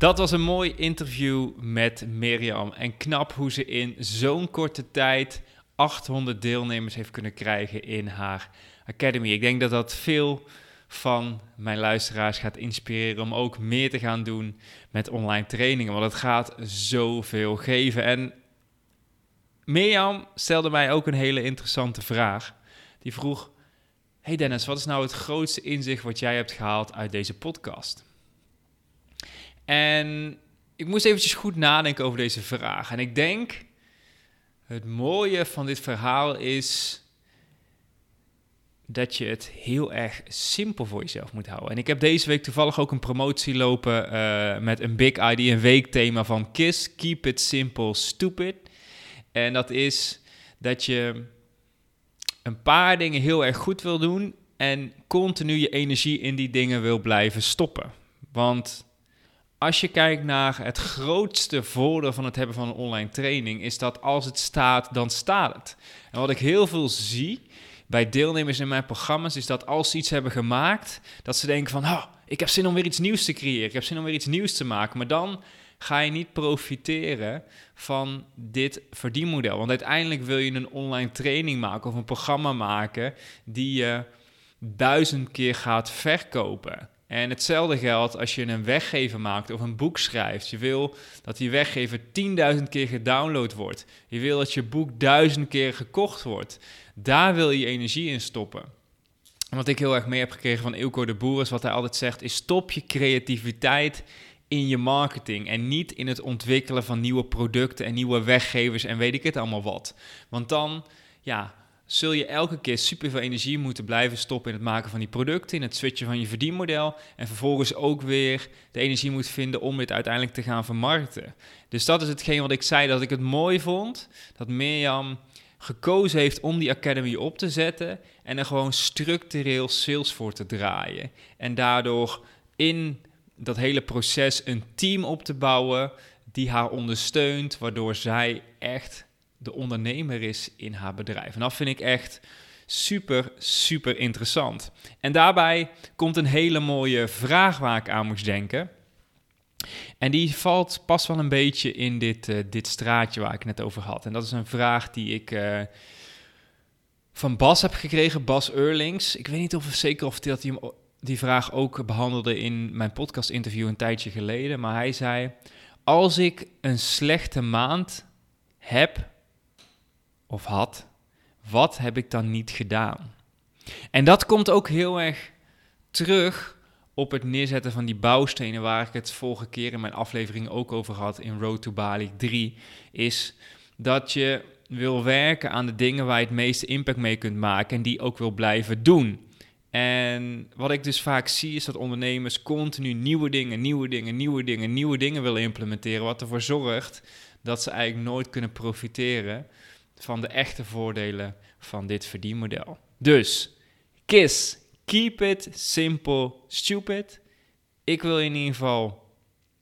Dat was een mooi interview met Mirjam. En knap hoe ze in zo'n korte tijd 800 deelnemers heeft kunnen krijgen in haar academy. Ik denk dat dat veel van mijn luisteraars gaat inspireren om ook meer te gaan doen met online trainingen. Want het gaat zoveel geven. En Mirjam stelde mij ook een hele interessante vraag. Die vroeg: Hey Dennis, wat is nou het grootste inzicht wat jij hebt gehaald uit deze podcast? En ik moest eventjes goed nadenken over deze vraag. En ik denk, het mooie van dit verhaal is dat je het heel erg simpel voor jezelf moet houden. En ik heb deze week toevallig ook een promotie lopen uh, met een Big ID, een weekthema van KISS, Keep It Simple Stupid. En dat is dat je een paar dingen heel erg goed wil doen en continu je energie in die dingen wil blijven stoppen. Want als je kijkt naar het grootste voordeel van het hebben van een online training, is dat als het staat, dan staat het. En wat ik heel veel zie bij deelnemers in mijn programma's, is dat als ze iets hebben gemaakt, dat ze denken van, oh, ik heb zin om weer iets nieuws te creëren, ik heb zin om weer iets nieuws te maken. Maar dan ga je niet profiteren van dit verdienmodel. Want uiteindelijk wil je een online training maken of een programma maken die je duizend keer gaat verkopen. En hetzelfde geldt als je een weggever maakt of een boek schrijft. Je wil dat die weggever 10.000 keer gedownload wordt. Je wil dat je boek duizend keer gekocht wordt. Daar wil je energie in stoppen. En wat ik heel erg mee heb gekregen van Ilko de Boer is wat hij altijd zegt, is stop je creativiteit in je marketing en niet in het ontwikkelen van nieuwe producten en nieuwe weggevers en weet ik het allemaal wat. Want dan, ja, zul je elke keer superveel energie moeten blijven stoppen in het maken van die producten, in het switchen van je verdienmodel en vervolgens ook weer de energie moet vinden om dit uiteindelijk te gaan vermarkten. Dus dat is hetgeen wat ik zei dat ik het mooi vond, dat Mirjam gekozen heeft om die academy op te zetten en er gewoon structureel sales voor te draaien. En daardoor in dat hele proces een team op te bouwen die haar ondersteunt, waardoor zij echt de ondernemer is in haar bedrijf. En dat vind ik echt super, super interessant. En daarbij komt een hele mooie vraag waar ik aan moest denken. En die valt pas wel een beetje in dit, uh, dit straatje waar ik net over had. En dat is een vraag die ik uh, van Bas heb gekregen, Bas Eurlings. Ik weet niet of zeker of dat hij die vraag ook behandelde in mijn podcast interview een tijdje geleden. Maar hij zei: Als ik een slechte maand heb of had, wat heb ik dan niet gedaan? En dat komt ook heel erg terug op het neerzetten van die bouwstenen, waar ik het vorige keer in mijn aflevering ook over had in Road to Bali 3, is dat je wil werken aan de dingen waar je het meeste impact mee kunt maken en die ook wil blijven doen. En wat ik dus vaak zie is dat ondernemers continu nieuwe dingen, nieuwe dingen, nieuwe dingen, nieuwe dingen willen implementeren, wat ervoor zorgt dat ze eigenlijk nooit kunnen profiteren van de echte voordelen van dit verdienmodel. Dus, KISS, keep it simple, stupid. Ik wil je in ieder geval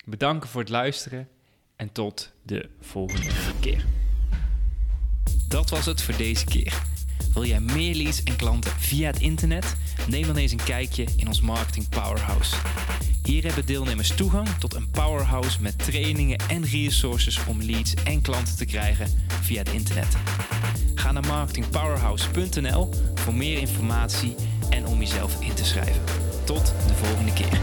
bedanken voor het luisteren en tot de volgende keer. Dat was het voor deze keer. Wil jij meer leads en klanten via het internet? Neem dan eens een kijkje in ons Marketing Powerhouse. Hier hebben deelnemers toegang tot een powerhouse met trainingen en resources om leads en klanten te krijgen via het internet. Ga naar marketingpowerhouse.nl voor meer informatie en om jezelf in te schrijven. Tot de volgende keer.